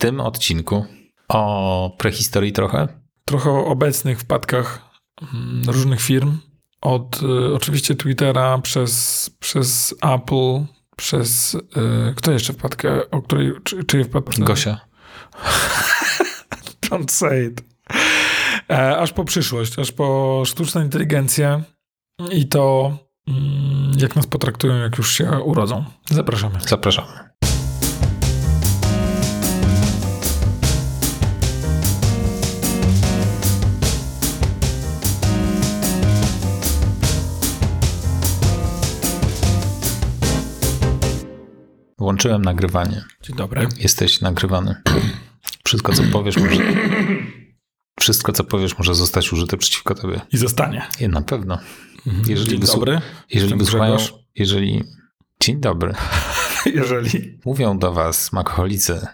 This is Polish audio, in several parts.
tym odcinku o prehistorii trochę. Trochę o obecnych wpadkach mm, różnych firm. Od y, oczywiście Twittera przez, przez Apple, przez. Y, kto jeszcze wpadkę? O której. Czy, czy wpadkę? Gosia. Don't say it. E, aż po przyszłość, aż po sztuczną inteligencję i to, mm, jak nas potraktują, jak już się urodzą. Zapraszamy. Zapraszamy. Włączyłem nagrywanie. Dzień dobry. Jesteś nagrywany. Wszystko, co powiesz, może. Wszystko, co powiesz, może zostać użyte przeciwko tobie. I zostanie. I na pewno. Jeżeli Dzień dobry. Jeżeli wysłuchają, jeżeli. Dzień dobry. Jeżeli. Mówią do was makoholicy.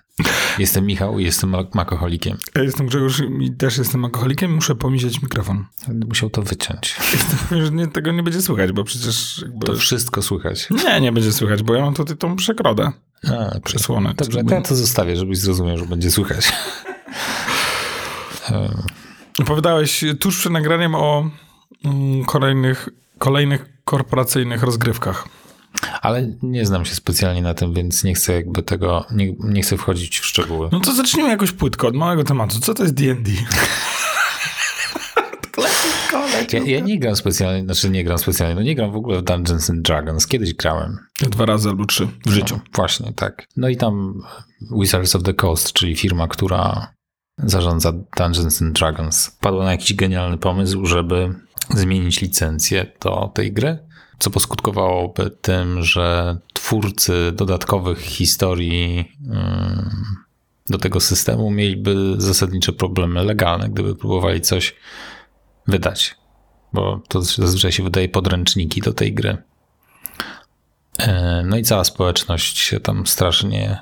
Jestem Michał i jestem mak- makoholikiem. Ja jestem Grzegorz i też jestem alkoholikiem, muszę pomieścić mikrofon. Będę musiał to wyciąć. Jestem, nie, tego nie będzie słychać, bo przecież jakby... To wszystko słychać. Nie, nie będzie słychać, bo ja mam tutaj tą przekrodę. A, Przesłonę. Dobrze, to ja to zostawię, żebyś zrozumiał, że będzie słychać. Opowiadałeś tuż przed nagraniem o mm, kolejnych, kolejnych korporacyjnych rozgrywkach. Ale nie znam się specjalnie na tym, więc nie chcę jakby tego, nie, nie chcę wchodzić w szczegóły. No to zacznijmy jakoś płytko od małego tematu. Co to jest D&D? Ja, ja nie gram specjalnie, znaczy nie gram specjalnie, no nie gram w ogóle w Dungeons and Dragons. Kiedyś grałem. Dwa razy albo trzy w życiu. No, właśnie, tak. No i tam Wizards of the Coast, czyli firma, która zarządza Dungeons and Dragons, padła na jakiś genialny pomysł, żeby zmienić licencję do tej gry, co poskutkowałoby tym, że twórcy dodatkowych historii ym, do tego systemu mieliby zasadnicze problemy legalne, gdyby próbowali coś wydać. Bo to zazwyczaj się wydaje podręczniki do tej gry. E, No i cała społeczność się tam strasznie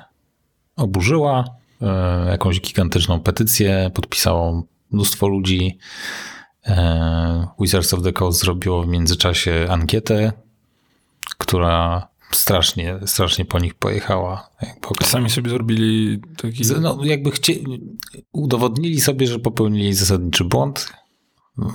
oburzyła. E, Jakąś gigantyczną petycję podpisało mnóstwo ludzi. E, Wizards of the Coast zrobiło w międzyczasie ankietę, która strasznie, strasznie po nich pojechała. Sami sobie zrobili taki... No, jakby chcie... udowodnili sobie, że popełnili zasadniczy błąd.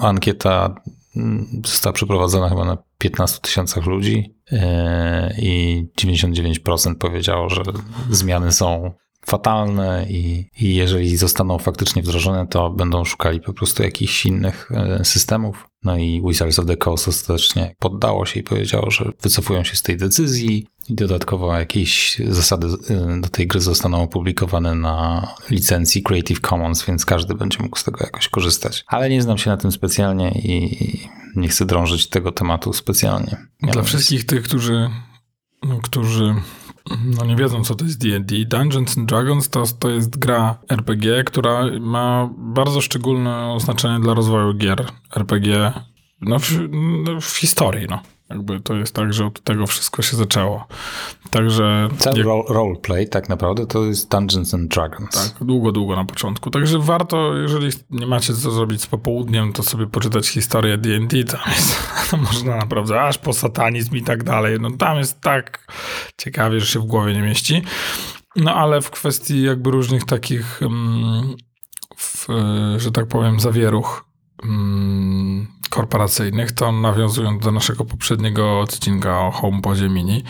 Ankieta mm, została przeprowadzona chyba na 15 tysiącach ludzi e, i 99% powiedziało, że zmiany są fatalne i, i jeżeli zostaną faktycznie wdrożone, to będą szukali po prostu jakichś innych e, systemów. No i Wizards of the Coast ostatecznie poddało się i powiedziało, że wycofują się z tej decyzji i dodatkowo jakieś zasady e, do tej gry zostaną opublikowane na licencji Creative Commons, więc każdy będzie mógł z tego jakoś korzystać. Ale nie znam się na tym specjalnie i nie chcę drążyć tego tematu specjalnie. Dla wszystkich tych, którzy, którzy no, nie wiedzą, co to jest D&D, Dungeons and Dragons to, to jest gra RPG, która ma bardzo szczególne znaczenie dla rozwoju gier RPG no, w, no, w historii. No. Jakby to jest tak, że od tego wszystko się zaczęło. Także Cały jak, role, roleplay tak naprawdę to jest Dungeons and Dragons. tak, długo, długo na początku. Także warto, jeżeli nie macie co zrobić z popołudniem, to sobie poczytać historię D&D. Tam jest, można naprawdę aż po satanizm i tak dalej. No tam jest tak ciekawie, że się w głowie nie mieści. No ale w kwestii jakby różnych takich, mm, w, że tak powiem, zawieruch korporacyjnych, to nawiązując do naszego poprzedniego odcinka o HomePodzie Mini,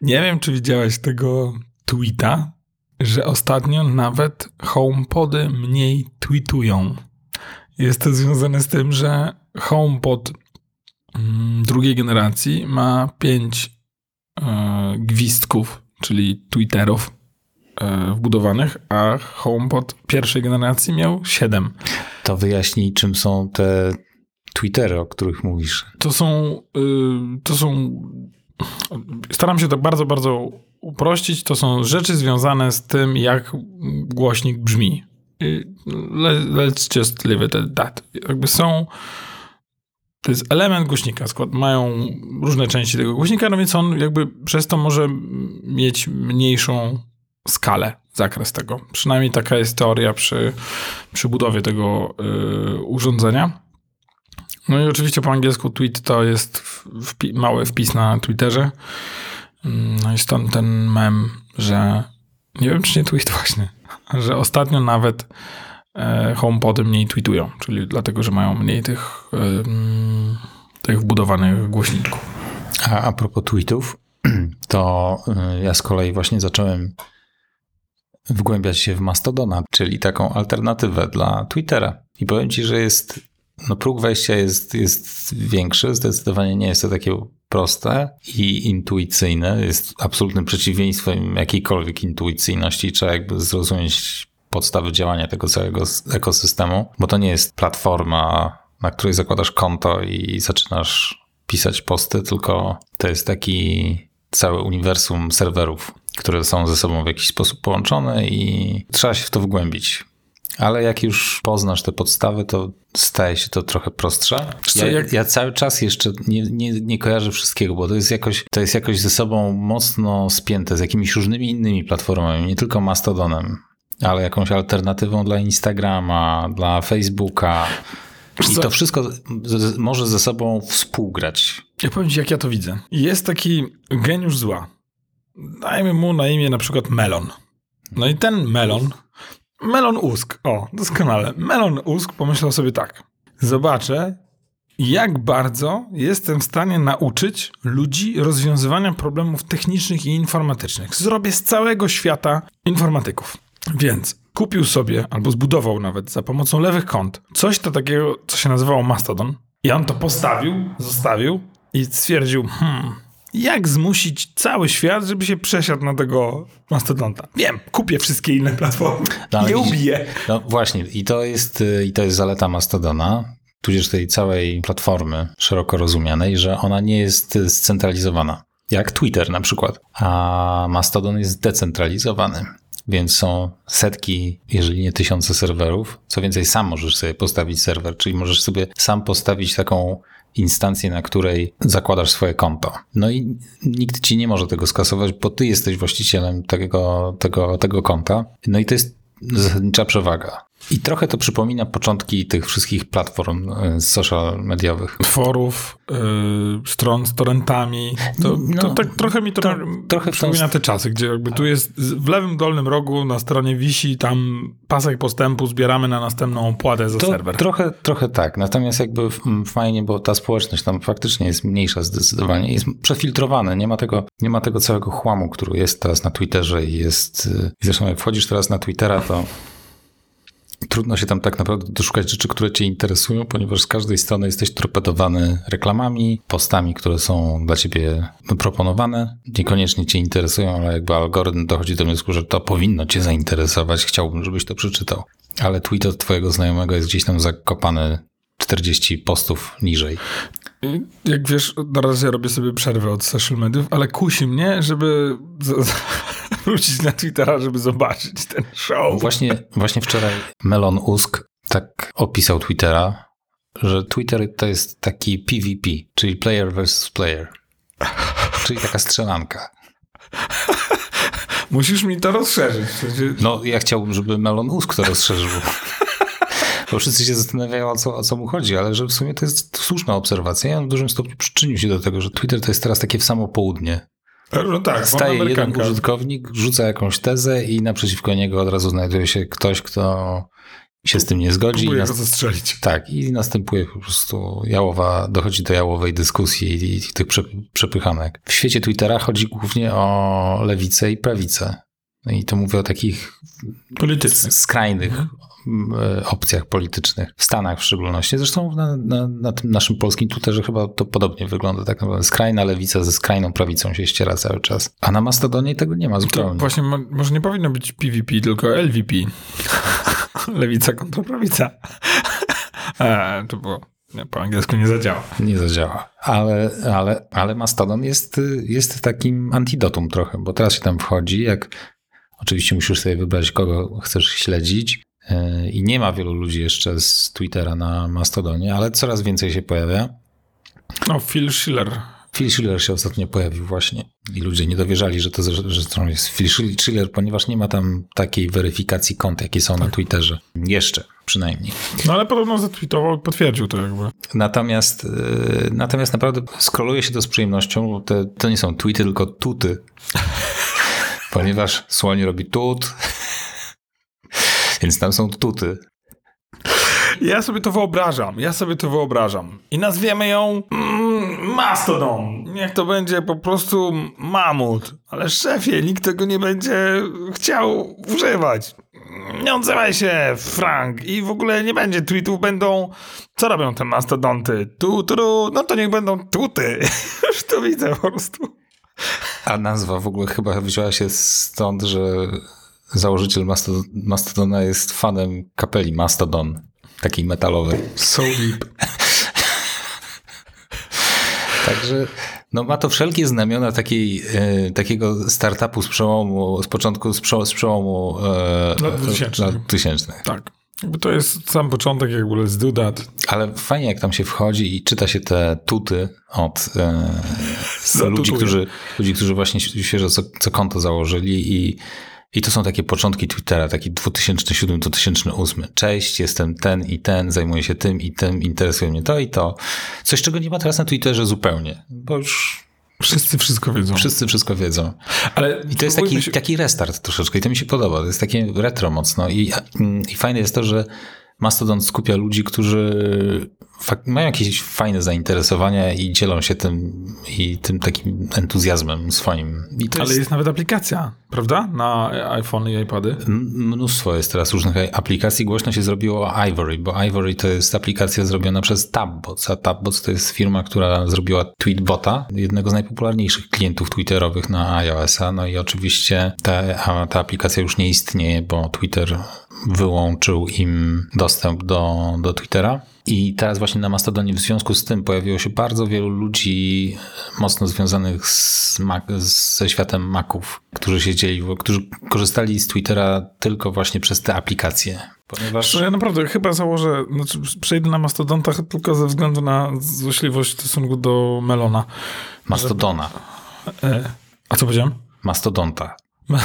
nie wiem, czy widziałeś tego tweeta, że ostatnio nawet HomePody mniej tweetują. Jest to związane z tym, że HomePod mm, drugiej generacji ma pięć e, gwizdków, czyli Twitterów wbudowanych, a HomePod pierwszej generacji miał siedem. To wyjaśnij, czym są te Twittery, o których mówisz. To są, y, to są, staram się to bardzo, bardzo uprościć. To są rzeczy związane z tym, jak głośnik brzmi. Le- Let's just leave it at that. Jakby są, to jest element głośnika. Skład, mają różne części tego głośnika, no więc on jakby przez to może mieć mniejszą skalę, zakres tego. Przynajmniej taka jest teoria przy, przy budowie tego y, urządzenia. No i oczywiście po angielsku tweet to jest wpi- mały wpis na Twitterze. Mm, No i stąd ten mem, że nie wiem czy nie tweet właśnie, że ostatnio nawet e, HomePody mniej tweetują, czyli dlatego, że mają mniej tych, e, mm, tych wbudowanych głośniczków. A, a propos tweetów, to y, ja z kolei właśnie zacząłem wgłębiać się w Mastodona, czyli taką alternatywę dla Twittera. I powiem ci, że jest, no próg wejścia jest, jest większy, zdecydowanie nie jest to takie proste i intuicyjne. Jest absolutnym przeciwieństwem jakiejkolwiek intuicyjności. Trzeba jakby zrozumieć podstawy działania tego całego ekosystemu, bo to nie jest platforma, na której zakładasz konto i zaczynasz pisać posty, tylko to jest taki całe uniwersum serwerów, które są ze sobą w jakiś sposób połączone i trzeba się w to wgłębić. Ale jak już poznasz te podstawy, to staje się to trochę prostsze. Ja, ja cały czas jeszcze nie, nie, nie kojarzę wszystkiego, bo to jest, jakoś, to jest jakoś ze sobą mocno spięte z jakimiś różnymi innymi platformami, nie tylko Mastodonem, ale jakąś alternatywą dla Instagrama, dla Facebooka. I to wszystko może ze sobą współgrać. Ja powiem ci, jak ja to widzę. Jest taki geniusz zła. Dajmy mu na imię na przykład Melon. No i ten Melon, Melon Usk, o, doskonale. Melon Usk pomyślał sobie tak. Zobaczę, jak bardzo jestem w stanie nauczyć ludzi rozwiązywania problemów technicznych i informatycznych. Zrobię z całego świata informatyków. Więc kupił sobie, albo zbudował nawet za pomocą lewych kont, coś to takiego, co się nazywało Mastodon. I on to postawił, zostawił i stwierdził, hmm, jak zmusić cały świat, żeby się przesiadł na tego mastodonta. Wiem, kupię wszystkie inne platformy. No, nie ubiję. No właśnie, i to jest, i to jest zaleta Mastodona, tudzież tej całej platformy szeroko rozumianej, że ona nie jest scentralizowana. Jak Twitter na przykład. A Mastodon jest decentralizowany więc są setki, jeżeli nie tysiące serwerów. Co więcej, sam możesz sobie postawić serwer, czyli możesz sobie sam postawić taką instancję, na której zakładasz swoje konto. No i nikt ci nie może tego skasować, bo ty jesteś właścicielem tego, tego, tego konta. No i to jest zasadnicza przewaga. I trochę to przypomina początki tych wszystkich platform e, social mediowych. Forów, yy, stron z torrentami. To, no, to tak trochę mi to, to trochę przypomina te czasy, gdzie jakby tu jest w lewym dolnym rogu na stronie wisi tam pasek postępu, zbieramy na następną opłatę za to serwer. Trochę, trochę tak, natomiast jakby fajnie, bo ta społeczność tam faktycznie jest mniejsza zdecydowanie, jest przefiltrowane, nie ma tego, nie ma tego całego chłamu, który jest teraz na Twitterze i jest, y, zresztą jak wchodzisz teraz na Twittera, to trudno się tam tak naprawdę doszukać rzeczy, które cię interesują, ponieważ z każdej strony jesteś torpedowany reklamami, postami, które są dla ciebie proponowane. Niekoniecznie cię interesują, ale jakby algorytm dochodzi do wniosku, że to powinno cię zainteresować, chciałbym, żebyś to przeczytał. Ale tweet od twojego znajomego jest gdzieś tam zakopany 40 postów niżej. Jak wiesz, na razie robię sobie przerwę od social mediów, ale kusi mnie, żeby wrócić na Twittera, żeby zobaczyć ten show. Właśnie, właśnie wczoraj Melon Usk tak opisał Twittera, że Twitter to jest taki PvP, czyli player versus player. Czyli taka strzelanka. Musisz mi to rozszerzyć. No, ja chciałbym, żeby Melon Usk to rozszerzył. Bo wszyscy się zastanawiają, o co, o co mu chodzi, ale że w sumie to jest słuszna obserwacja. Ja w dużym stopniu przyczynił się do tego, że Twitter to jest teraz takie w samo południe. No tak, Staje jeden użytkownik, rzuca jakąś tezę i naprzeciwko niego od razu znajduje się ktoś, kto się z tym nie zgodzi. Próbuje go zastrzelić. Tak, i następuje po prostu jałowa, dochodzi do jałowej dyskusji i tych przepychanek. W świecie Twittera chodzi głównie o lewicę i prawicę. No I to mówię o takich politycznych, skrajnych mhm. Opcjach politycznych, w Stanach w szczególności. Zresztą na, na, na tym naszym polskim Twitterze chyba to podobnie wygląda. Tak naprawdę skrajna lewica ze skrajną prawicą się ściera cały czas. A na Mastodonie tego nie ma zupełnie. To właśnie może nie powinno być PvP, tylko LVP. lewica kontra prawica. E, to było nie, po angielsku nie zadziała. Nie zadziała. Ale, ale, ale Mastodon jest, jest takim antidotum trochę, bo teraz się tam wchodzi, jak oczywiście musisz sobie wybrać, kogo chcesz śledzić. E, I nie ma wielu ludzi jeszcze z Twittera na Mastodonie, ale coraz więcej się pojawia. No, Phil Schiller. Phil Schiller się ostatnio pojawił właśnie i ludzie nie dowierzali, że to że to jest Phil Schiller, ponieważ nie ma tam takiej weryfikacji kont, jakie są na Twitterze. Jeszcze przynajmniej. No ale podobno zatweetował potwierdził to jakby. Natomiast, e, natomiast naprawdę skroluje się to z przyjemnością, bo te, to nie są tweety, tylko tuty. ponieważ słoń robi tut, Więc tam są tuty. Ja sobie to wyobrażam, ja sobie to wyobrażam. I nazwiemy ją mm, Mastodon. Niech to będzie po prostu mamut. Ale szefie, nikt tego nie będzie chciał używać. Nie odzywaj się, Frank. I w ogóle nie będzie tweetów, będą... Co robią te mastodonty? Tu, tu, tu. no to niech będą tuty. Już to widzę po prostu. A nazwa w ogóle chyba wzięła się stąd, że założyciel Mastodon, Mastodona jest fanem kapeli Mastodon, takiej metalowej. So deep. Także no ma to wszelkie znamiona takiej, e, takiego startupu z przełomu, z początku, z, przełomu, z przełomu e, Lat 2000. lat 2000. Tak. Jakby to jest sam początek, jak w ogóle z do that. Ale fajnie, jak tam się wchodzi i czyta się te tuty od e, ludzi, którzy, ludzi, którzy właśnie świeżo co, co konto założyli i, i to są takie początki Twittera, taki 2007-2008. Cześć, jestem ten i ten, zajmuję się tym i tym, interesuje mnie to i to. Coś, czego nie ma teraz na Twitterze zupełnie, bo już Wszyscy wszystko wiedzą. wszyscy wszystko wiedzą. Ale I to jest taki, się- taki restart troszeczkę i to mi się podoba. To jest takie retro mocno. I, i fajne jest to, że Mastodon skupia ludzi, którzy mają jakieś fajne zainteresowania i dzielą się tym i tym takim entuzjazmem swoim. Ale jest, jest nawet aplikacja, prawda? Na iPhone i iPady. mnóstwo jest teraz różnych aplikacji. Głośno się zrobiło Ivory, bo Ivory to jest aplikacja zrobiona przez Tabbots, a Tabbots to jest firma, która zrobiła Tweetbota, jednego z najpopularniejszych klientów twitterowych na iOS-a. No i oczywiście ta, ta aplikacja już nie istnieje, bo Twitter wyłączył im dostęp do, do Twittera. I teraz właśnie na Mastodonie w związku z tym pojawiło się bardzo wielu ludzi mocno związanych z Mac, ze światem Maców, którzy siedzieli, którzy korzystali z Twittera tylko właśnie przez te aplikacje. Ponieważ ja naprawdę chyba założę, znaczy przejdę na Mastodonta tylko ze względu na złośliwość w stosunku do Melona. Mastodona, E, a co powiedziałem? mastodonta.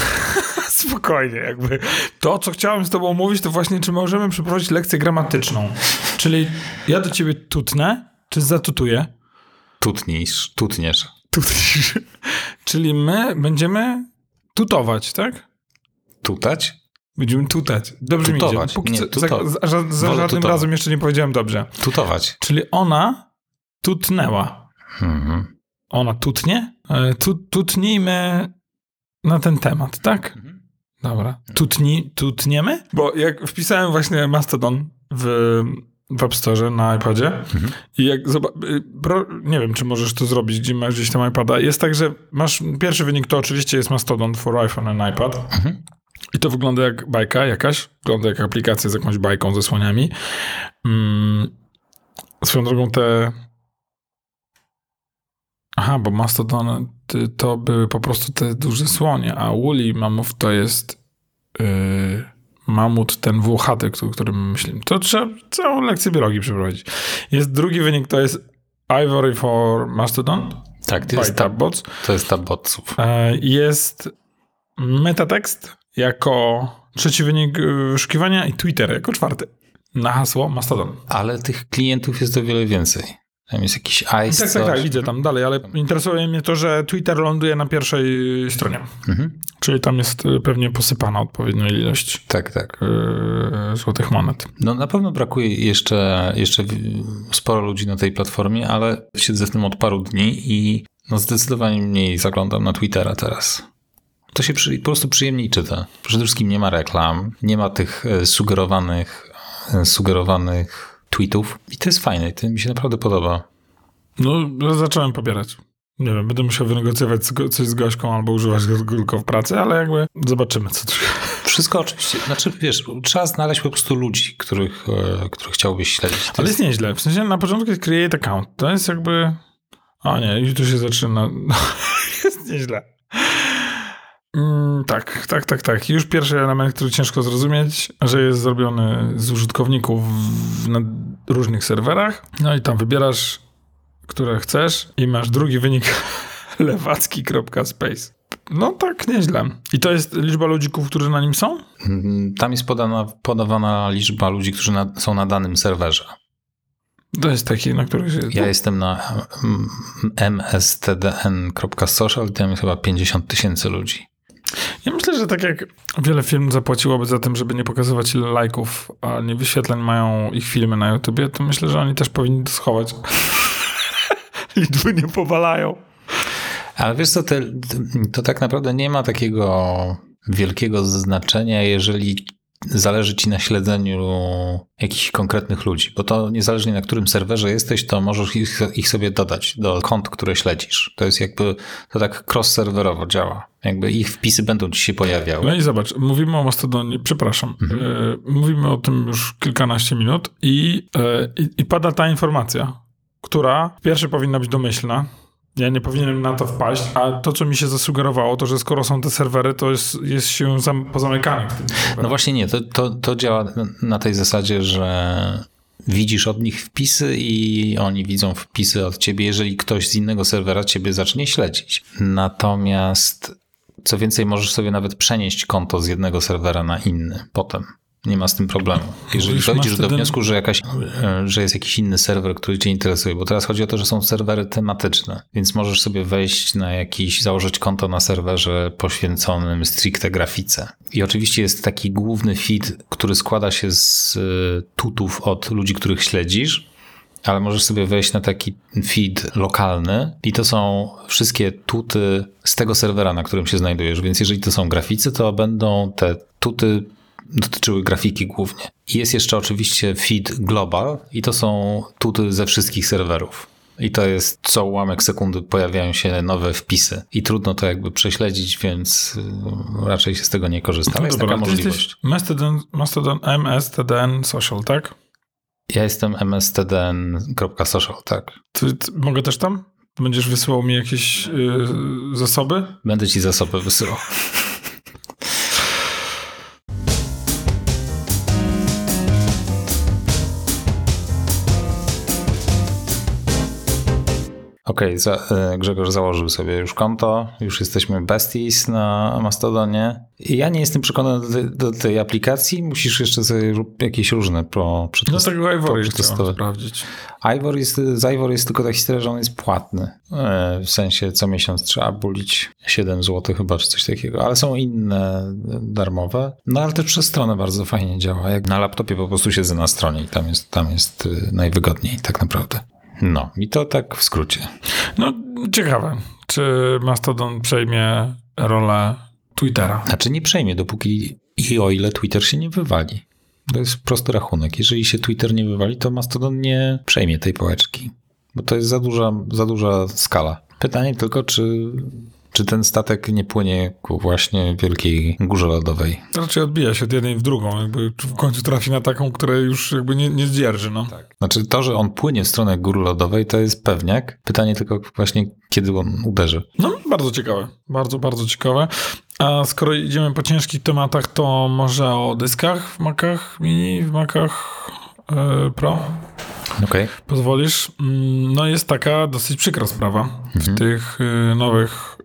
Spokojnie, jakby. To, co chciałem z tobą mówić, to właśnie, czy możemy przeprowadzić lekcję gramatyczną. Czyli ja do ciebie tutnę, czy zatutuję? Tutnisz, tutniesz. Tutnisz. Czyli my będziemy tutować, tak? Tutać? Będziemy tutać. Dobrze mi idzie. Tutować. Póki Nie, co, tuto- za, za, za żadnym tutować. razem jeszcze nie powiedziałem dobrze. Tutować. Czyli ona tutnęła. Mhm. Ona tutnie? E, Tu, tutnijmy na ten temat, tak? Mhm. Dobra. Tutni, tutniemy? Bo jak wpisałem właśnie Mastodon w, w App Store na iPadzie i jak zoba- y, nie wiem, czy możesz to zrobić, gdzie masz gdzieś tam iPada. Jest tak, że masz pierwszy wynik to oczywiście jest Mastodon for iPhone and iPad. Mhm. I to wygląda jak bajka jakaś. Wygląda jak aplikacja z jakąś bajką ze słoniami. Mm. Swoją drogą te... Aha, bo Mastodon to były po prostu te duże słonie, a Woolly Mammoth to jest yy, mamut ten włochaty, o którym myślimy. To trzeba całą lekcję biologii przeprowadzić. Jest drugi wynik, to jest Ivory for Mastodon Tak, to jest, ta, Tabbots. to jest tabotców. E, Jest metatekst jako trzeci wynik y, wyszukiwania i Twitter jako czwarty. Na hasło Mastodon. Ale tych klientów jest o wiele więcej. Tam jest jakiś ice, Tak, tak, tak, widzę tam dalej, ale interesuje mnie to, że Twitter ląduje na pierwszej stronie. Mhm. Czyli tam jest y, pewnie posypana odpowiednia ilość Tak, tak. yy, złotych monet. No na pewno brakuje jeszcze, jeszcze sporo ludzi na tej platformie, ale siedzę w tym od paru dni i no zdecydowanie mniej zaglądam na Twittera teraz. To się przy, po prostu przyjemniej czyta. Przede wszystkim nie ma reklam, nie ma tych e, sugerowanych, sugerowanych tweetów i to jest fajne, to mi się naprawdę podoba. No, zacząłem pobierać. Nie wiem, będę musiał wynegocjować coś z Gośką albo używać go tylko w pracy, ale jakby zobaczymy, co tu się... Wszystko oczywiście, znaczy wiesz, trzeba znaleźć po prostu ludzi, których, e, których chciałbyś śledzić. To Ale jest, jest nieźle. W sensie na początku jest create account. To jest jakby... A nie, już tu się zaczyna... jest nieźle. Mm, tak, tak, tak, tak. Już pierwszy element, który ciężko zrozumieć, że jest zrobiony z użytkowników w, na różnych serwerach. No i tam wybierasz, które chcesz i masz drugi wynik lewacki.space. No tak, nieźle. I to jest liczba ludzików, którzy na nim są? Mm, Tam jest podana, podawana liczba ludzi, którzy na, są na danym serwerze. To jest taki, na który się... Ja jestem na mstdn.social i tam jest chyba 50 tysięcy ludzi. Ja myślę, że tak jak wiele firm zapłaciłoby za tym, żeby nie pokazywać ile lajków, a nie wyświetleń mają ich filmy na YouTubie, to myślę, że oni też powinni to schować. Liczby nie powalają. Ale wiesz co, to, to tak naprawdę nie ma takiego wielkiego znaczenia, jeżeli zależy ci na śledzeniu jakichś konkretnych ludzi, bo to niezależnie na którym serwerze jesteś, to możesz ich, ich sobie dodać do kont, które śledzisz. To jest jakby, to tak cross-serwerowo działa. Jakby ich wpisy będą ci się pojawiały. No i zobacz, mówimy o Mastodonie, przepraszam, mhm. y, mówimy o tym już kilkanaście minut i, y, i pada ta informacja, która pierwsze powinna być domyślna, ja nie powinienem na to wpaść, a to, co mi się zasugerowało, to, że skoro są te serwery, to jest, jest się zam, pozamykany. No właśnie nie, to, to, to działa na tej zasadzie, że widzisz od nich wpisy i oni widzą wpisy od ciebie, jeżeli ktoś z innego serwera ciebie zacznie śledzić. Natomiast co więcej, możesz sobie nawet przenieść konto z jednego serwera na inny potem. Nie ma z tym problemu. Jeżeli dojdziesz do wniosku, że, jakaś, e, że jest jakiś inny serwer, który cię interesuje, bo teraz chodzi o to, że są serwery tematyczne, więc możesz sobie wejść na jakiś, założyć konto na serwerze poświęconym stricte grafice. I oczywiście jest taki główny feed, który składa się z e, tutów od ludzi, których śledzisz, ale możesz sobie wejść na taki feed lokalny i to są wszystkie tuty z tego serwera, na którym się znajdujesz. Więc jeżeli to są graficy, to będą te tuty dotyczyły grafiki głównie. I jest jeszcze oczywiście feed global i to są tuty ze wszystkich serwerów. I to jest co ułamek sekundy pojawiają się nowe wpisy. I trudno to jakby prześledzić, więc y, raczej się z tego nie korzysta. No jest taka możliwość. Mastodon, Mastodon MSTDN Social, tak? Ja jestem mstdn.social, tak. Ty, ty, mogę też tam? Będziesz wysyłał mi jakieś yy, zasoby? Będę ci zasoby wysyłał. Okej, okay, e, Grzegorz założył sobie już konto, już jesteśmy besties na Mastodonie. Ja nie jestem przekonany do, tej, do tej aplikacji, musisz jeszcze sobie jakieś różne pro przetest, No tego Ivory chciałem sprawdzić. Ivor jest, z jest tylko ta historia, że on jest płatny. E, w sensie co miesiąc trzeba bulić 7 zł chyba, czy coś takiego, ale są inne darmowe. No ale też przez stronę bardzo fajnie działa. Jak na laptopie po prostu siedzę na stronie i tam jest, tam jest y, najwygodniej tak naprawdę. No, i to tak w skrócie. No, ciekawe, czy Mastodon przejmie rolę Twittera. Znaczy nie przejmie, dopóki i o ile Twitter się nie wywali. To jest prosty rachunek. Jeżeli się Twitter nie wywali, to Mastodon nie przejmie tej pałeczki, bo to jest za duża, za duża skala. Pytanie tylko, czy czy ten statek nie płynie ku właśnie wielkiej górze lodowej? Raczej odbija się od jednej w drugą, jakby w końcu trafi na taką, która już jakby nie, nie zdzierży. No. Tak. Znaczy to, że on płynie w stronę góry lodowej, to jest pewniak. Pytanie tylko właśnie, kiedy on uderzy. No, bardzo ciekawe. Bardzo, bardzo ciekawe. A skoro idziemy po ciężkich tematach, to może o dyskach w Macach Mini, w Macach yy, Pro? Okay. Pozwolisz? Mm, no jest taka dosyć przykra sprawa. W mhm. tych y, nowych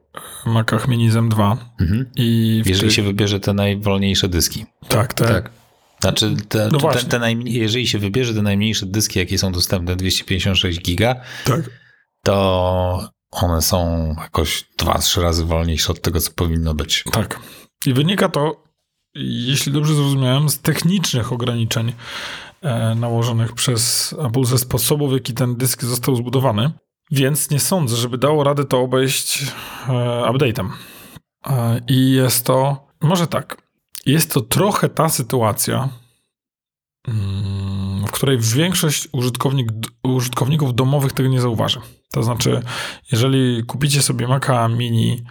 Macach Mini z M2. Mhm. I Jeżeli tych... się wybierze te najwolniejsze dyski. Tak, tak. tak. Znaczy, te, no te, te najmniej, jeżeli się wybierze te najmniejsze dyski, jakie są dostępne, 256 giga, tak. to one są jakoś 2-3 razy wolniejsze od tego, co powinno być. Tak. I wynika to, jeśli dobrze zrozumiałem, z technicznych ograniczeń e, nałożonych przez Apple ze sposobu, w jaki ten dysk został zbudowany. Więc nie sądzę, żeby dało radę to obejść e, update'em. E, I jest to, może tak, jest to trochę ta sytuacja, mm, w której większość użytkownik, użytkowników domowych tego nie zauważy. To znaczy, jeżeli kupicie sobie Maca Mini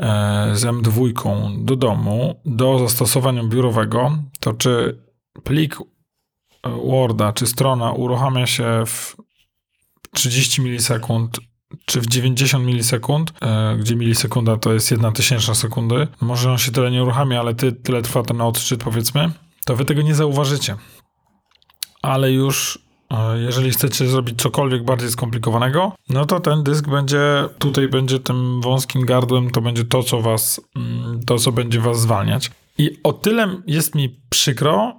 e, z M2 do domu, do zastosowania biurowego, to czy plik Worda, czy strona uruchamia się w 30 milisekund czy w 90 milisekund, e, gdzie milisekunda to jest jedna tysięczna sekundy, może on się tyle nie uruchamia, ale ty, tyle trwa ten odczyt powiedzmy, to wy tego nie zauważycie. Ale już e, jeżeli chcecie zrobić cokolwiek bardziej skomplikowanego, no to ten dysk będzie, tutaj będzie tym wąskim gardłem, to będzie to, co was, mm, to, co będzie was zwalniać. I o tyle jest mi przykro,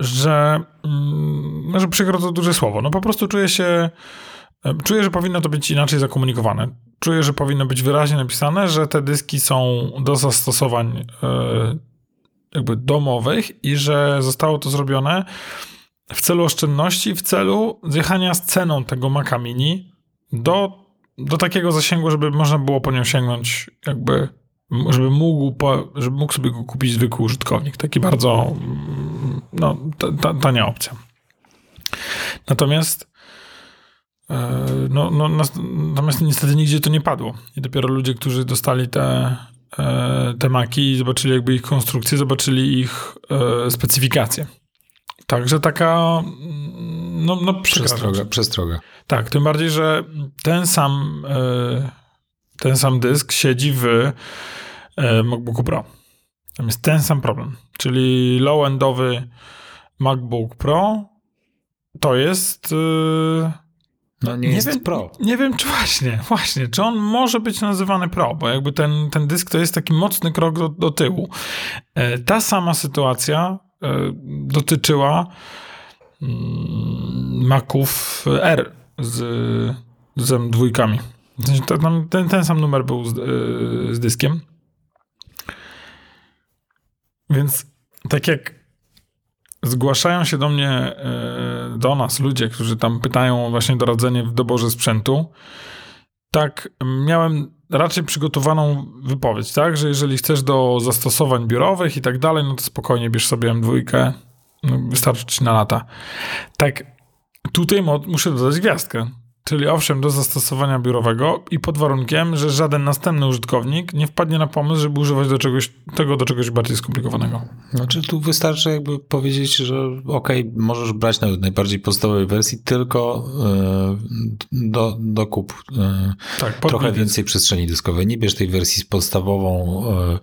że, mm, że przykro to duże słowo. No po prostu czuję się Czuję, że powinno to być inaczej zakomunikowane. czuję, że powinno być wyraźnie napisane, że te dyski są do zastosowań e, jakby domowych i że zostało to zrobione w celu oszczędności, w celu zjechania z ceną tego Maca Mini do, do takiego zasięgu, żeby można było po nią sięgnąć jakby, żeby mógł, po, żeby mógł sobie go kupić zwykły użytkownik. Taki bardzo mm, no, ta, tania opcja. Natomiast no, no, natomiast niestety nigdzie to nie padło. I dopiero ludzie, którzy dostali te, e, te maki i zobaczyli jakby ich konstrukcję, zobaczyli ich e, specyfikację. Także taka no, no przestroga, przestroga. Tak, tym bardziej, że ten sam ten sam dysk siedzi w MacBooku Pro. Tam jest ten sam problem. Czyli low-endowy MacBook Pro to jest. No nie, nie jest wiem, Pro. Nie wiem, czy właśnie, właśnie, czy on może być nazywany Pro, bo jakby ten, ten dysk to jest taki mocny krok do, do tyłu. E, ta sama sytuacja e, dotyczyła mm, Maców R z, z M2. Ten, ten sam numer był z, e, z dyskiem. Więc tak jak zgłaszają się do mnie, e, do nas ludzie, którzy tam pytają właśnie doradzenie w doborze sprzętu, tak miałem raczej przygotowaną wypowiedź, tak, że jeżeli chcesz do zastosowań biurowych i tak dalej, no to spokojnie bierz sobie M2, no wystarczy ci na lata. Tak, tutaj muszę dodać gwiazdkę. Czyli owszem, do zastosowania biurowego i pod warunkiem, że żaden następny użytkownik nie wpadnie na pomysł, żeby używać do czegoś, tego do czegoś bardziej skomplikowanego. Znaczy tu wystarczy jakby powiedzieć, że ok, możesz brać nawet najbardziej podstawowej wersji, tylko yy, do, dokup yy, tak, trochę więcej przestrzeni dyskowej. Nie bierz tej wersji z podstawową, yy,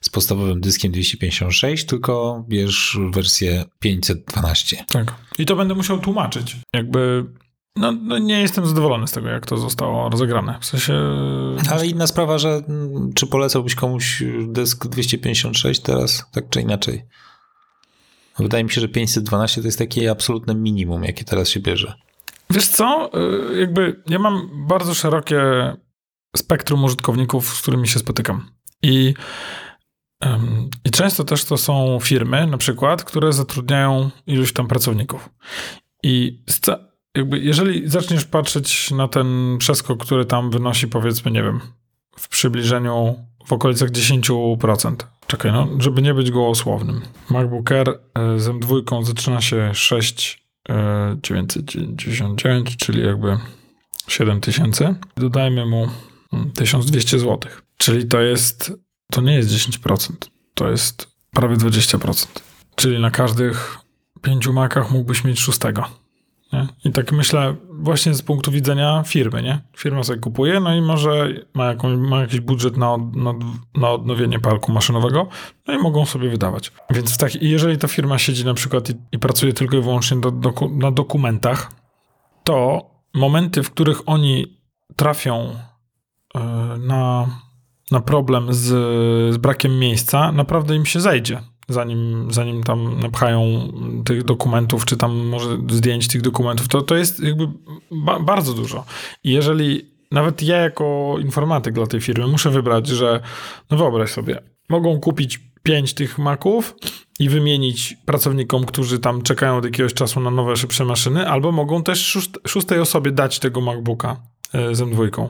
z podstawowym dyskiem 256, tylko bierz wersję 512. Tak. I to będę musiał tłumaczyć. Jakby no, no, nie jestem zadowolony z tego, jak to zostało rozegrane. W sensie... Ale inna sprawa, że mm, czy polecałbyś komuś dysk 256 teraz, tak czy inaczej? Wydaje mi się, że 512 to jest takie absolutne minimum, jakie teraz się bierze. Wiesz co? Y, jakby ja mam bardzo szerokie spektrum użytkowników, z którymi się spotykam. I, i często też to są firmy, na przykład, które zatrudniają iluś tam pracowników. I jakby jeżeli zaczniesz patrzeć na ten przeskok, który tam wynosi powiedzmy, nie wiem, w przybliżeniu w okolicach 10%. Czekaj, no, żeby nie być gołosłownym. MacBook Air e, z M2 zaczyna się 6,999, e, czyli jakby 7000. Dodajmy mu 1200 mm, zł. Czyli to jest, to nie jest 10%, to jest prawie 20%. Czyli na każdych pięciu Macach mógłbyś mieć szóstego. Nie? I tak myślę właśnie z punktu widzenia firmy, nie? Firma sobie kupuje, no i może ma, jakąś, ma jakiś budżet na, na, na odnowienie parku maszynowego, no i mogą sobie wydawać. Więc tak, jeżeli ta firma siedzi na przykład i, i pracuje tylko i wyłącznie do, na dokumentach, to momenty, w których oni trafią yy, na, na problem z, z brakiem miejsca, naprawdę im się zejdzie zanim, zanim tam napchają tych dokumentów, czy tam może zdjęć tych dokumentów, to, to jest jakby ba bardzo dużo. I jeżeli nawet ja jako informatyk dla tej firmy muszę wybrać, że no wyobraź sobie, mogą kupić pięć tych maków i wymienić pracownikom, którzy tam czekają od jakiegoś czasu na nowe, szybsze maszyny, albo mogą też szóstej osobie dać tego MacBooka z M2.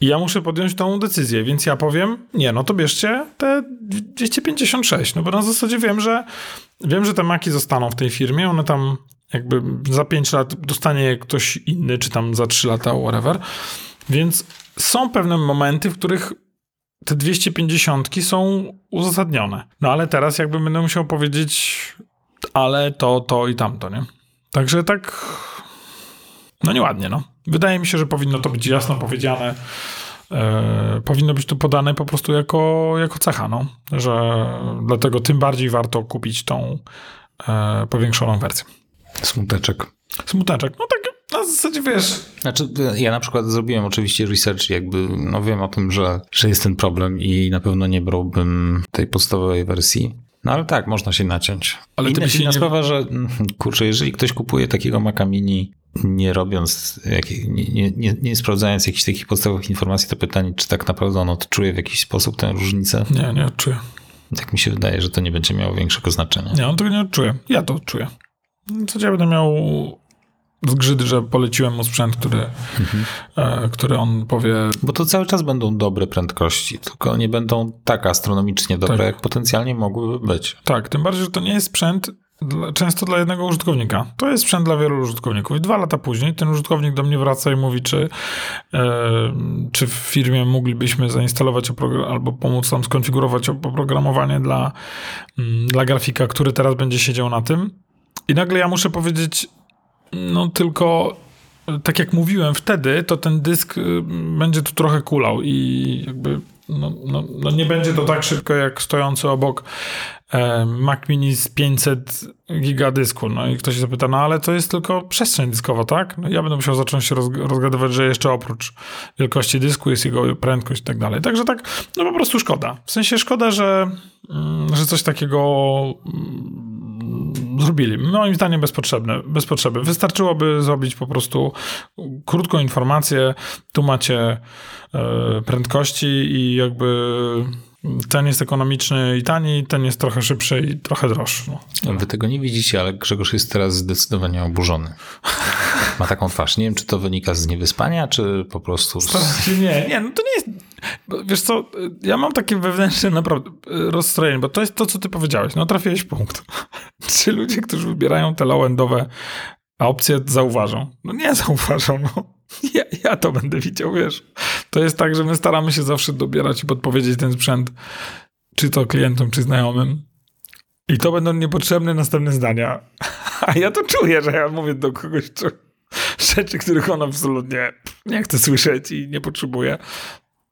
I ja muszę podjąć tą decyzję, więc ja powiem, nie, no to bierzcie te 256, no bo na zasadzie wiem, że wiem, że te maki zostaną w tej firmie, one tam jakby za 5 lat dostanie ktoś inny, czy tam za 3 lata, whatever. Więc są pewne momenty, w których te 250 są uzasadnione. No ale teraz jakby będę musiał powiedzieć, ale to, to i tamto, nie? Także tak, no nieładnie, no. Wydaje mi się, że powinno to być jasno powiedziane. E, powinno być to podane po prostu jako, jako cecha, no, że dlatego tym bardziej warto kupić tą e, powiększoną wersję. Smuteczek. Smuteczek, no tak na zasadzie wiesz. Znaczy, ja na przykład zrobiłem oczywiście research, jakby, no wiem o tym, że, że jest ten problem i na pewno nie brałbym tej podstawowej wersji. No ale tak, można się naciąć. Ale Inna, inna nie... sprawa, że kurczę, jeżeli ktoś kupuje takiego Maca Mini nie robiąc, nie, nie, nie, sprawdzając jakichś takich podstawowych informacji, to pytanie, czy tak naprawdę on odczuje w jakiś sposób tę różnicę? Nie, nie odczuję. Tak mi się wydaje, że to nie będzie miało większego znaczenia. Nie, on tego nie odczuje. Ja to odczuję. Co ja będę miał zgrzyt, że poleciłem mu sprzęt, który, mhm. e, który on powie... Bo to cały czas będą dobre prędkości, tylko nie będą tak astronomicznie dobre, tak. jak potencjalnie mogłyby być. Tak, tym bardziej, że to nie jest sprzęt często dla jednego użytkownika. To jest sprzęt dla wielu użytkowników. I dwa lata później ten użytkownik do mnie wraca i mówi, czy, e, czy w firmie moglibyśmy zainstalować albo pomóc nam skonfigurować oprogramowanie dla, mm, dla grafika, który teraz będzie siedział na tym. I nagle ja muszę powiedzieć, no tylko tak jak mówiłem wtedy, to ten dysk y, będzie tu trochę kulał i jakby no, no, no nie będzie to tak szybko jak stojący obok e, Mac Mini z 500 giga dysku. No i ktoś się zapyta, no ale to jest tylko przestrzeń dyskowa, tak? No ja będę musiał zacząć się rozgadywać, że jeszcze oprócz wielkości dysku jest jego prędkość i tak dalej. Także tak, no po prostu szkoda. W sensie szkoda, że, mm, że coś takiego mm, zrobili. Moim zdaniem bezpotrzebne, bez potrzeby. Wystarczyłoby zrobić po prostu krótką informację, tu macie e, prędkości i jakby ten jest ekonomiczny i tani, ten jest trochę szybszy i trochę droższy. No. Wy tego nie widzicie, ale Grzegorz jest teraz zdecydowanie oburzony. Ma taką twarz. Nie wiem, czy to wynika z niewyspania, czy po prostu... Z... Nie, nie, no to nie jest... Wiesz co, ja mam takie wewnętrzne naprawdę rozstrojenie, bo to jest to, co ty powiedziałeś. No trafiłeś punkt. Czy ludzie, którzy wybierają te low-endowe opcje, zauważą? No nie zauważą, no. Ja, ja to będę widział, wiesz. To jest tak, że my staramy się zawsze dobierać i podpowiedzieć ten sprzęt, czy to klientom, czy znajomym. I to będą niepotrzebne następne zdania. A ja to czuję, że ja mówię do kogoś czy, rzeczy, których on absolutnie nie chce słyszeć i nie potrzebuje.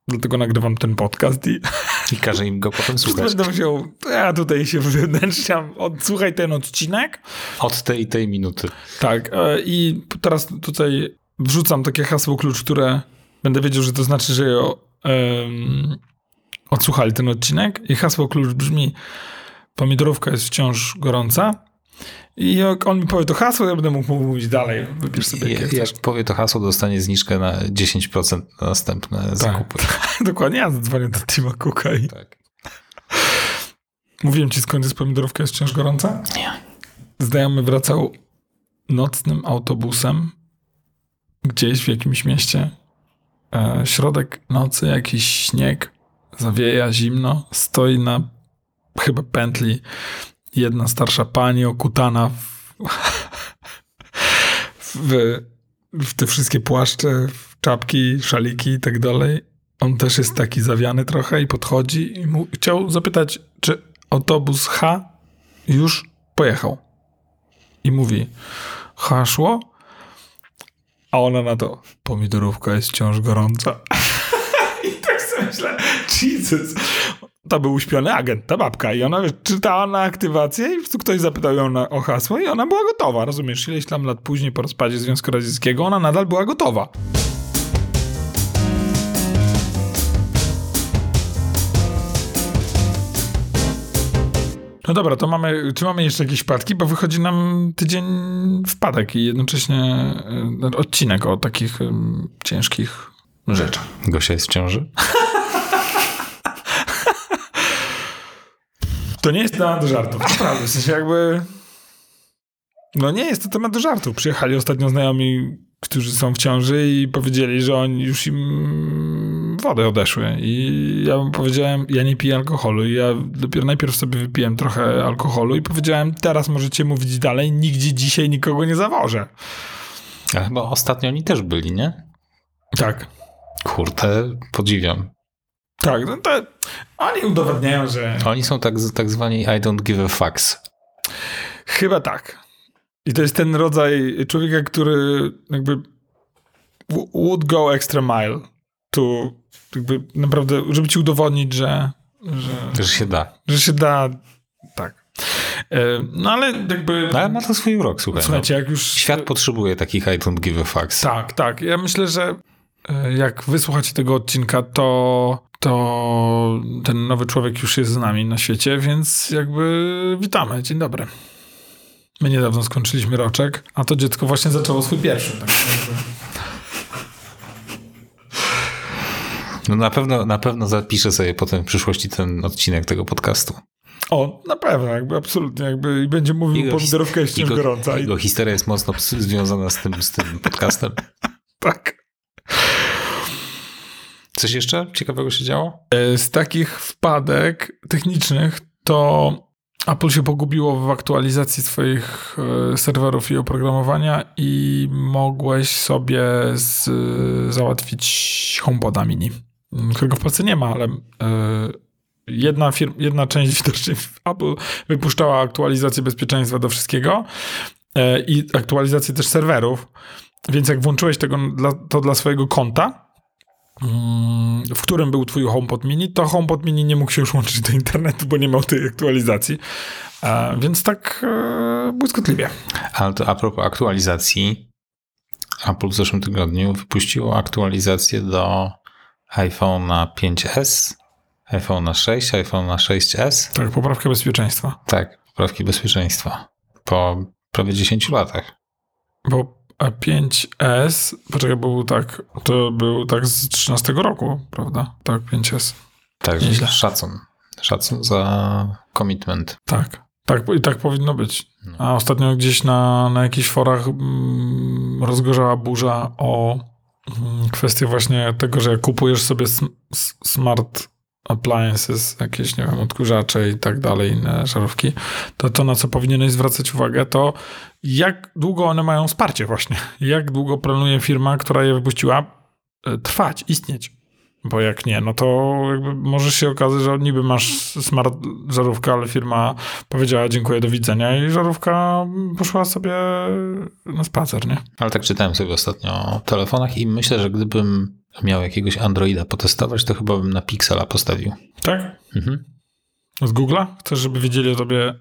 Dlatego nagrywam ten podcast i... I każę im go potem słuchać. Będę musiał, ja tutaj się wewnętrzniam, odsłuchaj ten odcinek. Od tej i tej minuty. Tak, e, i teraz tutaj wrzucam takie hasło klucz, które będę wiedział, że to znaczy, że um, odsłuchali ten odcinek i hasło klucz brzmi pomidorówka jest wciąż gorąca i jak on mi powie to hasło, ja będę mógł mówić dalej. Wybierz sobie jak, jak powie to hasło, dostanie zniżkę na 10% na następne tak. zakupy. Dokładnie, ja zadzwonię do Tima Cooka i... Tak. Mówiłem ci skąd jest pomidorówka jest wciąż gorąca? Nie. Znajomy wracał nocnym autobusem gdzieś w jakimś mieście. E, środek nocy, jakiś śnieg, zawieja zimno, stoi na chyba pętli jedna starsza pani okutana w, w, w te wszystkie płaszcze, w czapki, szaliki i tak dalej. On też jest taki zawiany trochę i podchodzi i mu, chciał zapytać, czy autobus H już pojechał. I mówi, H szło? A ona na to, pomidorówka jest wciąż gorąca. I tak sobie myślę, Jesus. To był uśpiony agent, ta babka. I ona wiesz, czytała na aktywację i ktoś zapytał ją na, o hasło i ona była gotowa. Rozumiesz, ileś tam lat później po rozpadzie Związku Radzieckiego ona nadal była gotowa. No dobra, to mamy, czy mamy jeszcze jakieś wpadki? Bo wychodzi nam tydzień wpadek i jednocześnie e, odcinek o takich um, ciężkich rzeczach. Gosia jest w ciąży? to nie jest temat do żartów, naprawdę. W sensie jakby... No nie jest to temat do żartów. Przyjechali ostatnio znajomi, którzy są w ciąży i powiedzieli, że oni już im wody odeszły. I ja powiedziałem, ja nie piję alkoholu. I ja dopiero najpierw sobie wypiłem trochę alkoholu i powiedziałem, teraz możecie mówić dalej, nigdzie dzisiaj nikogo nie zawożę. A chyba ostatnio oni też byli, nie? Tak. Kurde, podziwiam. Tak, no to oni udowadniają, że... Oni są tak, tak zwani I don't give a fucks. Chyba tak. I to jest ten rodzaj człowieka, który jakby would go extra mile to jakby naprawdę, żeby ci udowodnić, że że, że się da. Że się da, tak. E, no ale jakby... No, ale ma to swój urok, słuchaj. Słuchajcie, no. jak już... Świat potrzebuje takich I don't give a fucks. Tak, tak. Ja myślę, że e, jak wysłuchacie tego odcinka, to, to ten nowy człowiek już jest z nami na świecie, więc jakby witamy. Dzień dobry. My niedawno skończyliśmy roczek, a to dziecko właśnie zaczęło swój pierwszy. Tak jakby. No na pewno, na pewno zapiszę sobie potem w przyszłości ten odcinek tego podcastu. O, na pewno, jakby absolutnie, jakby i będzie mówił Jego pomidorówkę jeszcze Jego, gorąca. Jego historia jest mocno związana z tym, z tym podcastem. tak. Coś jeszcze ciekawego się działo? E, Z takich wpadek technicznych to Apple się pogubiło w aktualizacji swoich e, serwerów i oprogramowania i mogłeś sobie z, załatwić HomePoda mini, którego w Polsce nie ma, ale e, jedna, firm, jedna część widocznie Apple wypuszczała aktualizację bezpieczeństwa do wszystkiego e, i aktualizację też serwerów, więc jak włączyłeś tego dla, to dla swojego konta, mm, w którym był twój HomePod mini, to HomePod mini nie mógł się już łączyć do internetu, bo nie miał tej aktualizacji. E, więc tak błyskotliwie. Ale to a propos aktualizacji, Apple w zeszłym tygodniu wypuściło aktualizację do iPhone'a 5S, iPhone'a 6, iPhone'a 6S. Tak, poprawka bezpieczeństwa. Tak, poprawki bezpieczeństwa. Po prawie 10 latach. Bo a 5S, poczekaj, był tak, to był tak z 13 roku, prawda? Tak, 5S. Tak, Nieźle. szacun. Szacun za commitment. Tak. Tak, i tak powinno być. A ostatnio gdzieś na, na jakichś forach mm, rozgorzała burza o mm, kwestię właśnie tego, że kupujesz sobie smart appliances, jakieś, nie wiem, odkurzacze i tak dalej, inne żarówki, to to, na co powinieneś zwracać uwagę, to jak długo one mają wsparcie właśnie. Jak długo planuje firma, która je wypuściła, e, trwać, istnieć. Bo jak nie, no to jakby możesz się okazać, że niby masz smart żarówkę, ale firma powiedziała dziękuję, do widzenia i żarówka poszła sobie na spacer, nie? Ale tak czytałem sobie ostatnio o telefonach i myślę, że gdybym miał jakiegoś Androida potestować, to chyba bym na Pixela postawił. Tak? Mhm. Z Google'a? Chcesz, żeby wiedzieli o tobie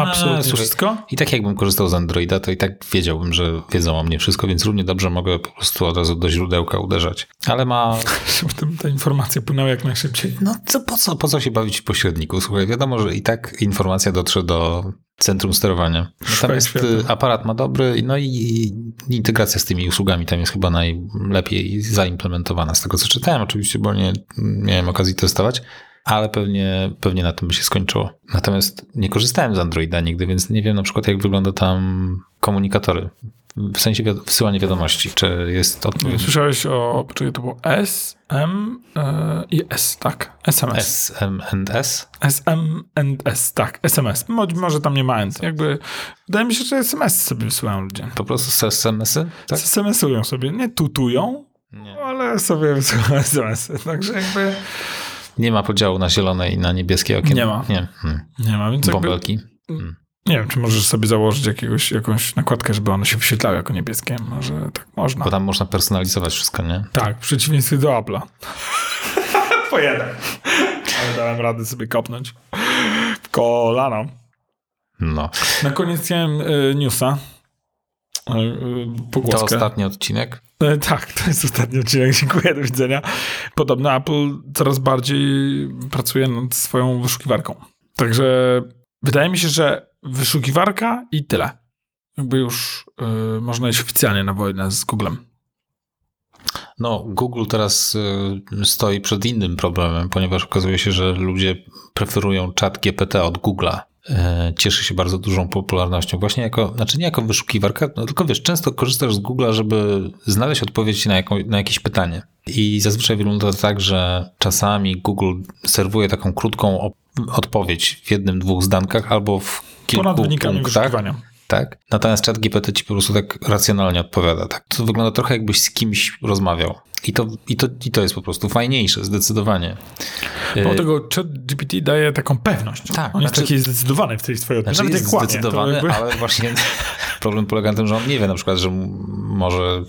absolutnie No, wszystko? I tak jakbym korzystał z Androida, to i tak wiedziałbym, że wiedzą o mnie wszystko, więc równie dobrze mogę po prostu od razu do źródełka uderzać. Ale ma... Żeby te- te informacje płynęły jak najszybciej. No co, po, co, po co się bawić w pośredniku? Słuchaj, wiadomo, że i tak informacja dotrze do centrum sterowania. Natomiast y, aparat ma dobry, no i integracja z tymi usługami tam jest chyba najlepiej zaimplementowana z tego, co czytałem oczywiście, bo nie miałem okazji testować, ale pewnie, pewnie na tym by się skończyło. Natomiast nie korzystałem z Androida nigdy, więc nie wiem na przykład jak wygląda tam komunikatory. W sensie wiad- wysyłanie wiadomości. Czy jest odpowiedź Słyszałeś o, poczekaj, to było S, M e, i S, tak? SMS. SMNS? SM and S, tak, SMS. Mo- Może tam nie ma end. Jakby, wydaje mi się, że SMS sobie wysyłają ludzie. Po prostu SMS-y? Tak? SMS-ują sobie, nie tutują, Nie. ale sobie wysyłają SMS-y. Także jakby Nie ma podziału na zielone i na niebieskie okienko. Nie ma. Nie. Hmm. nie ma, więc jakby, Bąbelki. nie wiem, czy możesz sobie założyć jakiegoś, jakąś nakładkę, żeby one się wyświetlały jako niebieskie. Może tak można. Bo tam można personalizować wszystko, nie? Tak, w przeciwieństwie do Apple'a. po jeden. Ale dałem radę sobie kopnąć w kolano. No. Na koniec chciałem y, newsa. Y, y, To pogłoskę. ostatni odcinek. E, Tak, to jest ostatni odcinek. Dziękuję, do widzenia. Podobno Apple coraz bardziej pracuje nad swoją wyszukiwarką. Także wydaje mi się, że wyszukiwarka i tyle. Jakby już y, można iść oficjalnie na wojnę z Googlem. No, Google teraz y, stoi przed innym problemem, ponieważ okazuje się, że ludzie preferują czat GPT od Google'a. Y, Cieszy się bardzo dużą popularnością. Właśnie jako, znaczy nie jako wyszukiwarka, no tylko wiesz, często korzystasz z Google'a, żeby znaleźć odpowiedź na, jaką, na jakieś pytanie. I zazwyczaj wygląda to tak, że czasami Google serwuje taką krótką odpowiedź w jednym, dwóch zdankach albo w kilku Ponad wynikami punktach. wyszukiwania. Tak? Natomiast chat GPT ci po prostu tak racjonalnie odpowiada. Tak? To wygląda trochę jakbyś z kimś rozmawiał. I to, i to, i to jest po prostu fajniejsze, zdecydowanie. Bo E, tego chat GPT daje taką pewność. Tak, On jest znaczy- taki zdecydowany w tej swojej odpowiedzi. Znaczy Nawet jest jak kłamie, to zdecydowany, jakby- ale właśnie problem polega na tym, że on nie wie na przykład, że może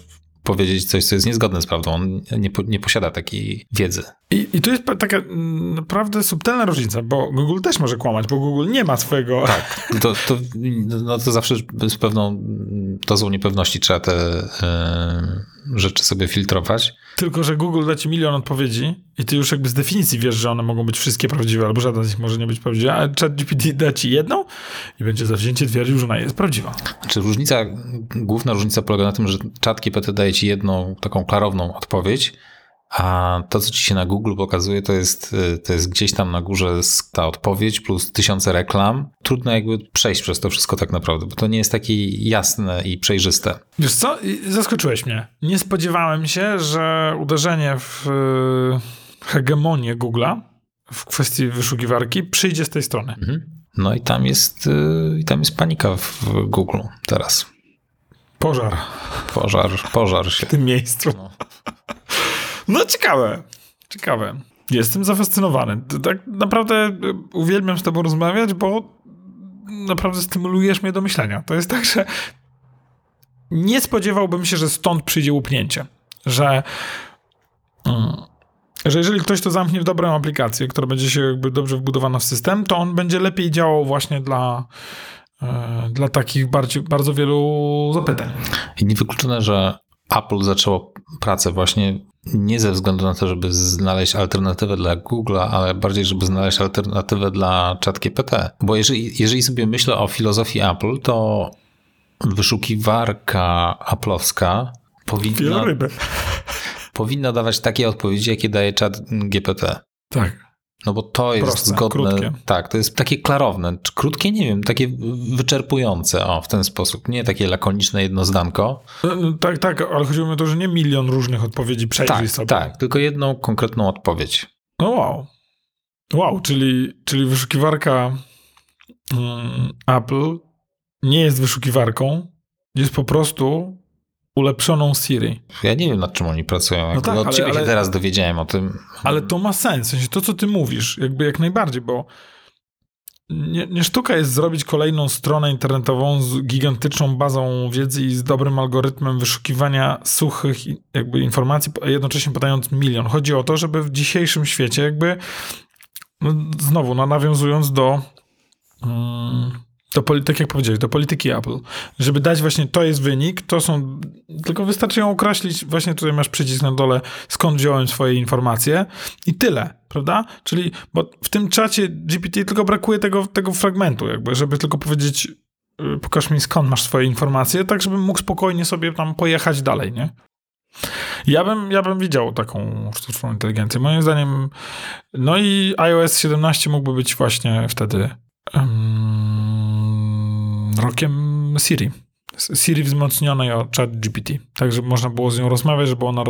powiedzieć coś, co jest niezgodne z prawdą. On nie, nie posiada takiej wiedzy. I, I tu jest taka mm, naprawdę subtelna różnica, bo Google też może kłamać, bo Google nie ma swojego... To, to, no to zawsze z pewną dozą niepewności trzeba te y, rzeczy sobie filtrować. Tylko, że Google da ci milion odpowiedzi i ty już jakby z definicji wiesz, że one mogą być wszystkie prawdziwe, albo żadna z nich może nie być prawdziwa, a ChatGPT da ci jedną i będzie zawzięcie twierdził, że ona jest prawdziwa. Znaczy różnica, główna różnica polega na tym, że ChatGPT daje ci jedną taką klarowną odpowiedź, a to, co ci się na Google pokazuje, to jest, y, to jest gdzieś tam na górze ta odpowiedź plus tysiące reklam. Trudno jakby przejść przez to wszystko tak naprawdę, bo to nie jest takie jasne i przejrzyste. Wiesz co? Zaskoczyłeś mnie. Nie spodziewałem się, że uderzenie w y, hegemonię Google'a w kwestii wyszukiwarki przyjdzie z tej strony. Mhm. No i tam jest, y, i tam jest panika w Google teraz. Pożar. Pożar, pożar się. W tym miejscu. No. No ciekawe, ciekawe. Jestem zafascynowany. Tak naprawdę e, uwielbiam z tobą rozmawiać, bo naprawdę stymulujesz mnie do myślenia. To jest tak, że nie spodziewałbym się, że stąd przyjdzie łupnięcie. Że, mm, że jeżeli ktoś to zamknie w dobrą aplikację, która będzie się jakby dobrze wbudowana w system, to on będzie lepiej działał właśnie dla, e, dla takich bardzo wielu zapytań. I niewykluczone, że Apple zaczęło pracę właśnie nie ze względu na to, żeby znaleźć alternatywę dla Google'a, ale bardziej, żeby znaleźć alternatywę dla ChatGPT. Bo jeżeli, jeżeli sobie myślę o filozofii Apple, to wyszukiwarka aplowska powinna, powinna dawać takie odpowiedzi, jakie daje ChatGPT. Tak. No bo to jest Proste, zgodne. Krótkie. Tak, to jest takie klarowne. Czy krótkie, nie wiem, takie wyczerpujące, o, w ten sposób. Nie takie lakoniczne jednozdanko. No, no, tak, tak, ale chodziło mi o to, że nie milion różnych odpowiedzi przejrzyj tak, sobie. Tak, tylko jedną konkretną odpowiedź. No wow. Wow, czyli, czyli wyszukiwarka um, Apple nie jest wyszukiwarką, jest po prostu ulepszoną Siri. Ja nie wiem, nad czym oni pracują. No tak, od ale, ciebie ale, się teraz dowiedziałem o tym. Ale to ma sens. W sensie to, co ty mówisz, jakby jak najbardziej, bo nie, nie, sztuka jest zrobić kolejną stronę internetową z gigantyczną bazą wiedzy i z dobrym algorytmem wyszukiwania suchych jakby informacji, jednocześnie podając milion. Chodzi o to, żeby w dzisiejszym świecie jakby no, znowu, no, nawiązując do um, do, tak jak powiedziałeś, do polityki Apple. Żeby dać właśnie, to jest wynik, to są, tylko wystarczy ją określić, właśnie tutaj masz przycisk na dole, skąd wziąłem swoje informacje i tyle, prawda? Czyli, bo w tym czacie GPT tylko brakuje tego, tego fragmentu jakby, żeby tylko powiedzieć, y, pokaż mi skąd masz swoje informacje, tak żebym mógł spokojnie sobie tam pojechać dalej, nie? Ja bym, ja bym widział taką sztuczną inteligencję. Moim zdaniem, no i iOS 17 mógłby być właśnie wtedy um, rokiem Siri. Siri wzmocnionej o chat GPT, tak żeby można było z nią rozmawiać, żeby ona e,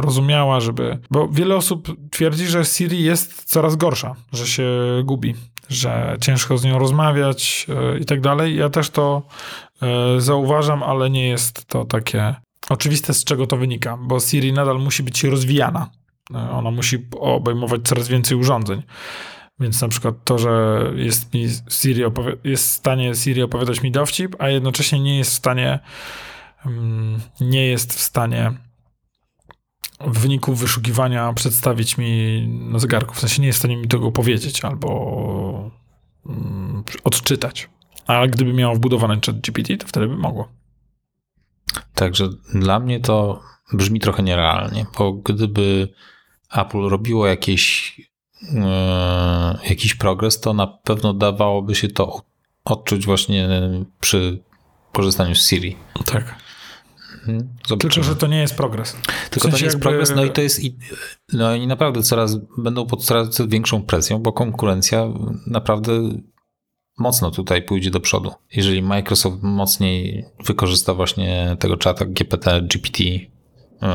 rozumiała, żeby... Bo wiele osób twierdzi, że Siri jest coraz gorsza, że się gubi, że ciężko z nią rozmawiać e, i tak dalej. Ja też to e, zauważam, ale nie jest to takie oczywiste, z czego to wynika, bo Siri nadal musi być rozwijana. Ona musi obejmować coraz więcej urządzeń. Więc na przykład to, że jest, mi Siri jest w stanie Siri opowiadać mi dowcip, a jednocześnie nie jest w stanie mm, nie jest w stanie w wyniku wyszukiwania przedstawić mi na zegarku. W sensie nie jest w stanie mi tego powiedzieć albo mm, odczytać. A gdyby miało wbudowany chat GPT, to wtedy by mogło. Także dla mnie to brzmi trochę nierealnie, bo gdyby Apple robiło jakieś jakiś progres, to na pewno dawałoby się to odczuć właśnie przy korzystaniu z Siri. Tak. Zobaczymy. Tylko, że to nie jest progres. Tylko w sensie to nie jest jakby... progres, no i to jest. No i naprawdę coraz będą pod coraz większą presją, bo konkurencja naprawdę mocno tutaj pójdzie do przodu. Jeżeli Microsoft mocniej wykorzysta właśnie tego czata GPT, GPT, e,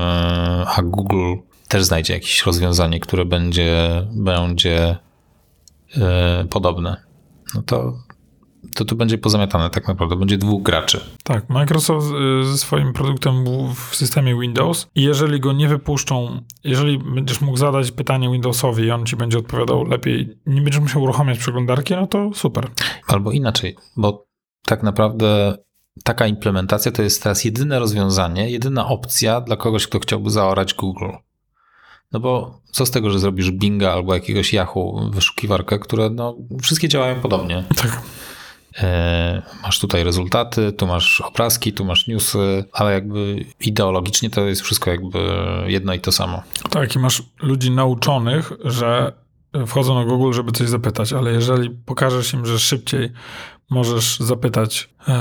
a Google też znajdzie jakieś rozwiązanie, które będzie, będzie yy, podobne, no to, to tu będzie pozamiatane tak naprawdę. Będzie dwóch graczy. Tak, Microsoft e, ze swoim produktem w systemie Windows i jeżeli go nie wypuszczą, jeżeli będziesz mógł zadać pytanie Windowsowi i on ci będzie odpowiadał lepiej, nie będziesz musiał uruchamiać przeglądarki, no to super. Albo inaczej, bo tak naprawdę taka implementacja to jest teraz jedyne rozwiązanie, jedyna opcja dla kogoś, kto chciałby zaorać Google. No bo co z tego, że zrobisz Binga albo jakiegoś Yahoo wyszukiwarkę, które no, wszystkie działają podobnie. Tak. e, masz tutaj rezultaty, tu masz obrazki, tu masz newsy, ale jakby ideologicznie to jest wszystko jakby jedno i to samo. Tak, i masz ludzi nauczonych, że wchodzą na Google, żeby coś zapytać, ale jeżeli pokażesz im, że szybciej możesz zapytać e,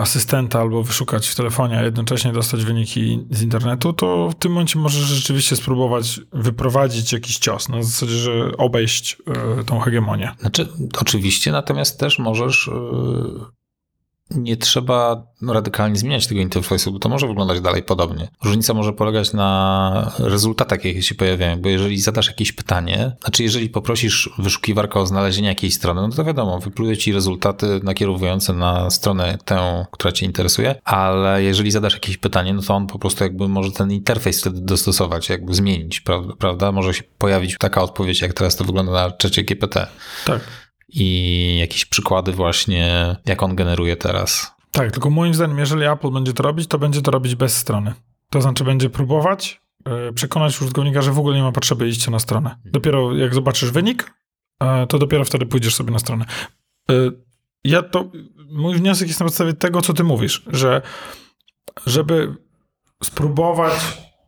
asystenta albo wyszukać w telefonie, a jednocześnie dostać wyniki z internetu, to w tym momencie możesz rzeczywiście spróbować wyprowadzić jakiś cios, na zasadzie, że obejść e, tą hegemonię. Znaczy, oczywiście, natomiast też możesz e, nie trzeba radykalnie zmieniać tego interfejsu, bo to może wyglądać dalej podobnie. Różnica może polegać na rezultatach, jakie się pojawiają, bo jeżeli zadasz jakieś pytanie, znaczy jeżeli poprosisz wyszukiwarkę o znalezienie jakiejś strony, no to wiadomo, wypluje ci rezultaty nakierowujące na stronę tę, która cię interesuje, ale jeżeli zadasz jakieś pytanie, no to on po prostu jakby może ten interfejs wtedy dostosować, jakby zmienić, prawda? Może się pojawić taka odpowiedź, jak teraz to wygląda na czacie GPT. Tak i jakieś przykłady właśnie, jak on generuje teraz. Tak, tylko moim zdaniem, jeżeli Apple będzie to robić, to będzie to robić bez strony. To znaczy będzie próbować yy, przekonać użytkownika, że w ogóle nie ma potrzeby iść na stronę. Dopiero jak zobaczysz wynik, yy, to dopiero wtedy pójdziesz sobie na stronę. Yy, ja to, mój wniosek jest na podstawie tego, co ty mówisz, że żeby spróbować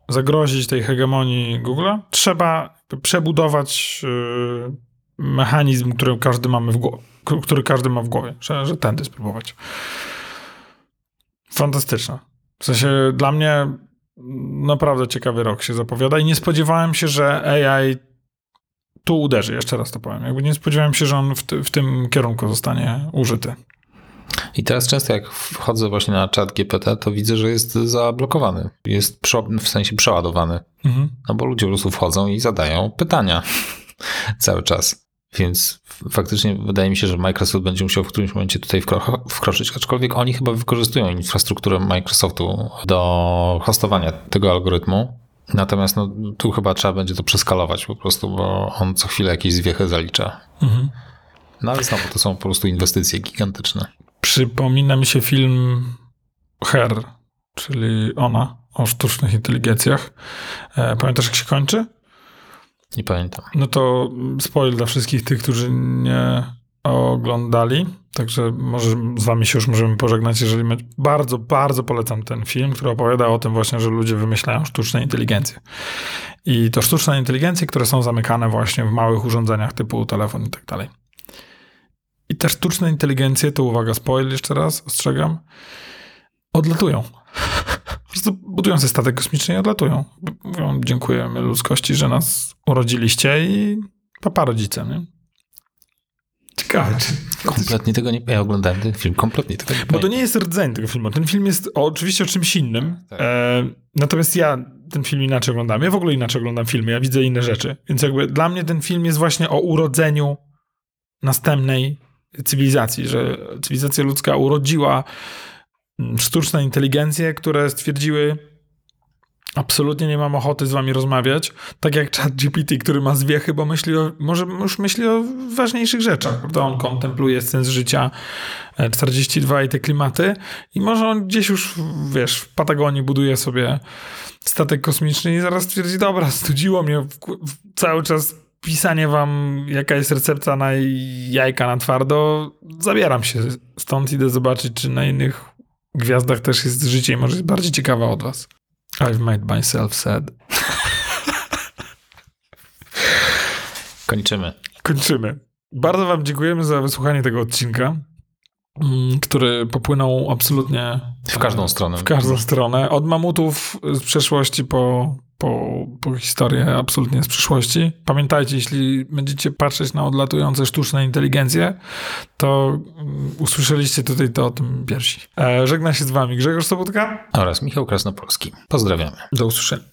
zagrozić tej hegemonii Google'a, trzeba przebudować mechanizm, który każdy mamy w głowie, który każdy ma w głowie, że, że tędy spróbować. Fantastyczne. W sensie dla mnie naprawdę ciekawy rok się zapowiada i nie spodziewałem się, że AI tu uderzy, jeszcze raz to powiem. Jakby nie spodziewałem się, że on w, w tym kierunku zostanie użyty. I teraz często jak wchodzę właśnie na czat GPT, to widzę, że jest zablokowany. Jest w sensie przeładowany. Mhm. No bo ludzie po prostu wchodzą i zadają pytania cały czas. Więc faktycznie wydaje mi się, że Microsoft będzie musiał w którymś momencie tutaj wkroczyć, aczkolwiek oni chyba wykorzystują infrastrukturę Microsoftu do hostowania tego algorytmu. Natomiast no, tu chyba trzeba będzie to przeskalować po prostu, bo on co chwilę jakieś zwiechy zalicza. Mhm. No ale znowu to są po prostu inwestycje gigantyczne. Przypomina mi się film Her, czyli ona, o sztucznych inteligencjach. E, pamiętasz jak się kończy? Nie pamiętam. No to spoil dla wszystkich tych, którzy nie oglądali. Także może z wami się już możemy pożegnać, jeżeli my... bardzo, bardzo polecam ten film, który opowiada o tym właśnie, że ludzie wymyślają sztuczne inteligencje. I to sztuczne inteligencje, które są zamykane właśnie w małych urządzeniach typu telefon i tak dalej. I te sztuczne inteligencje, to uwaga, spoil jeszcze raz, ostrzegam, odlatują prostu budują sobie statek kosmiczny i odlatują. Mówią, dziękujemy ludzkości, że nas urodziliście i papa rodzice, nie? Ciekawe. Czy... Kompletnie tego nie... Ja oglądałem ten film, kompletnie tego nie Bo to nie jest rdzeń tego filmu. Ten film jest o, oczywiście o czymś innym. Tak. E, natomiast ja ten film inaczej oglądam. Ja w ogóle inaczej oglądam filmy. Ja widzę inne rzeczy. Więc jakby dla mnie ten film jest właśnie o urodzeniu następnej cywilizacji, że cywilizacja ludzka urodziła sztuczne inteligencje, które stwierdziły, absolutnie nie mam ochoty z wami rozmawiać, tak jak chat GPT, który ma zwiechy, bo myśli o, może już myśli o ważniejszych rzeczach, prawda? On kontempluje sens życia 42 e, i te klimaty i może on gdzieś już, wiesz, w Patagonii buduje sobie statek kosmiczny i zaraz twierdzi, dobra, studziło mnie w, w, cały czas pisanie wam, jaka jest recepta na jajka na twardo, zabieram się stąd, idę zobaczyć, czy na innych gwiazdach też jest życie i może jest bardziej ciekawa od was. I've made myself sad. Kończymy. Kończymy. Bardzo wam dziękujemy za wysłuchanie tego odcinka, który popłynął absolutnie... W każdą stronę. W każdą stronę. Od mamutów z przeszłości po po, po historię absolutnie z przyszłości. Pamiętajcie, jeśli będziecie patrzeć na odlatujące sztuczne inteligencje, to mm, usłyszeliście tutaj to o tym pierwsi. E, żegna się z wami Grzegorz Sobotka oraz Michał Krasnopolski. Pozdrawiamy. Do usłyszenia.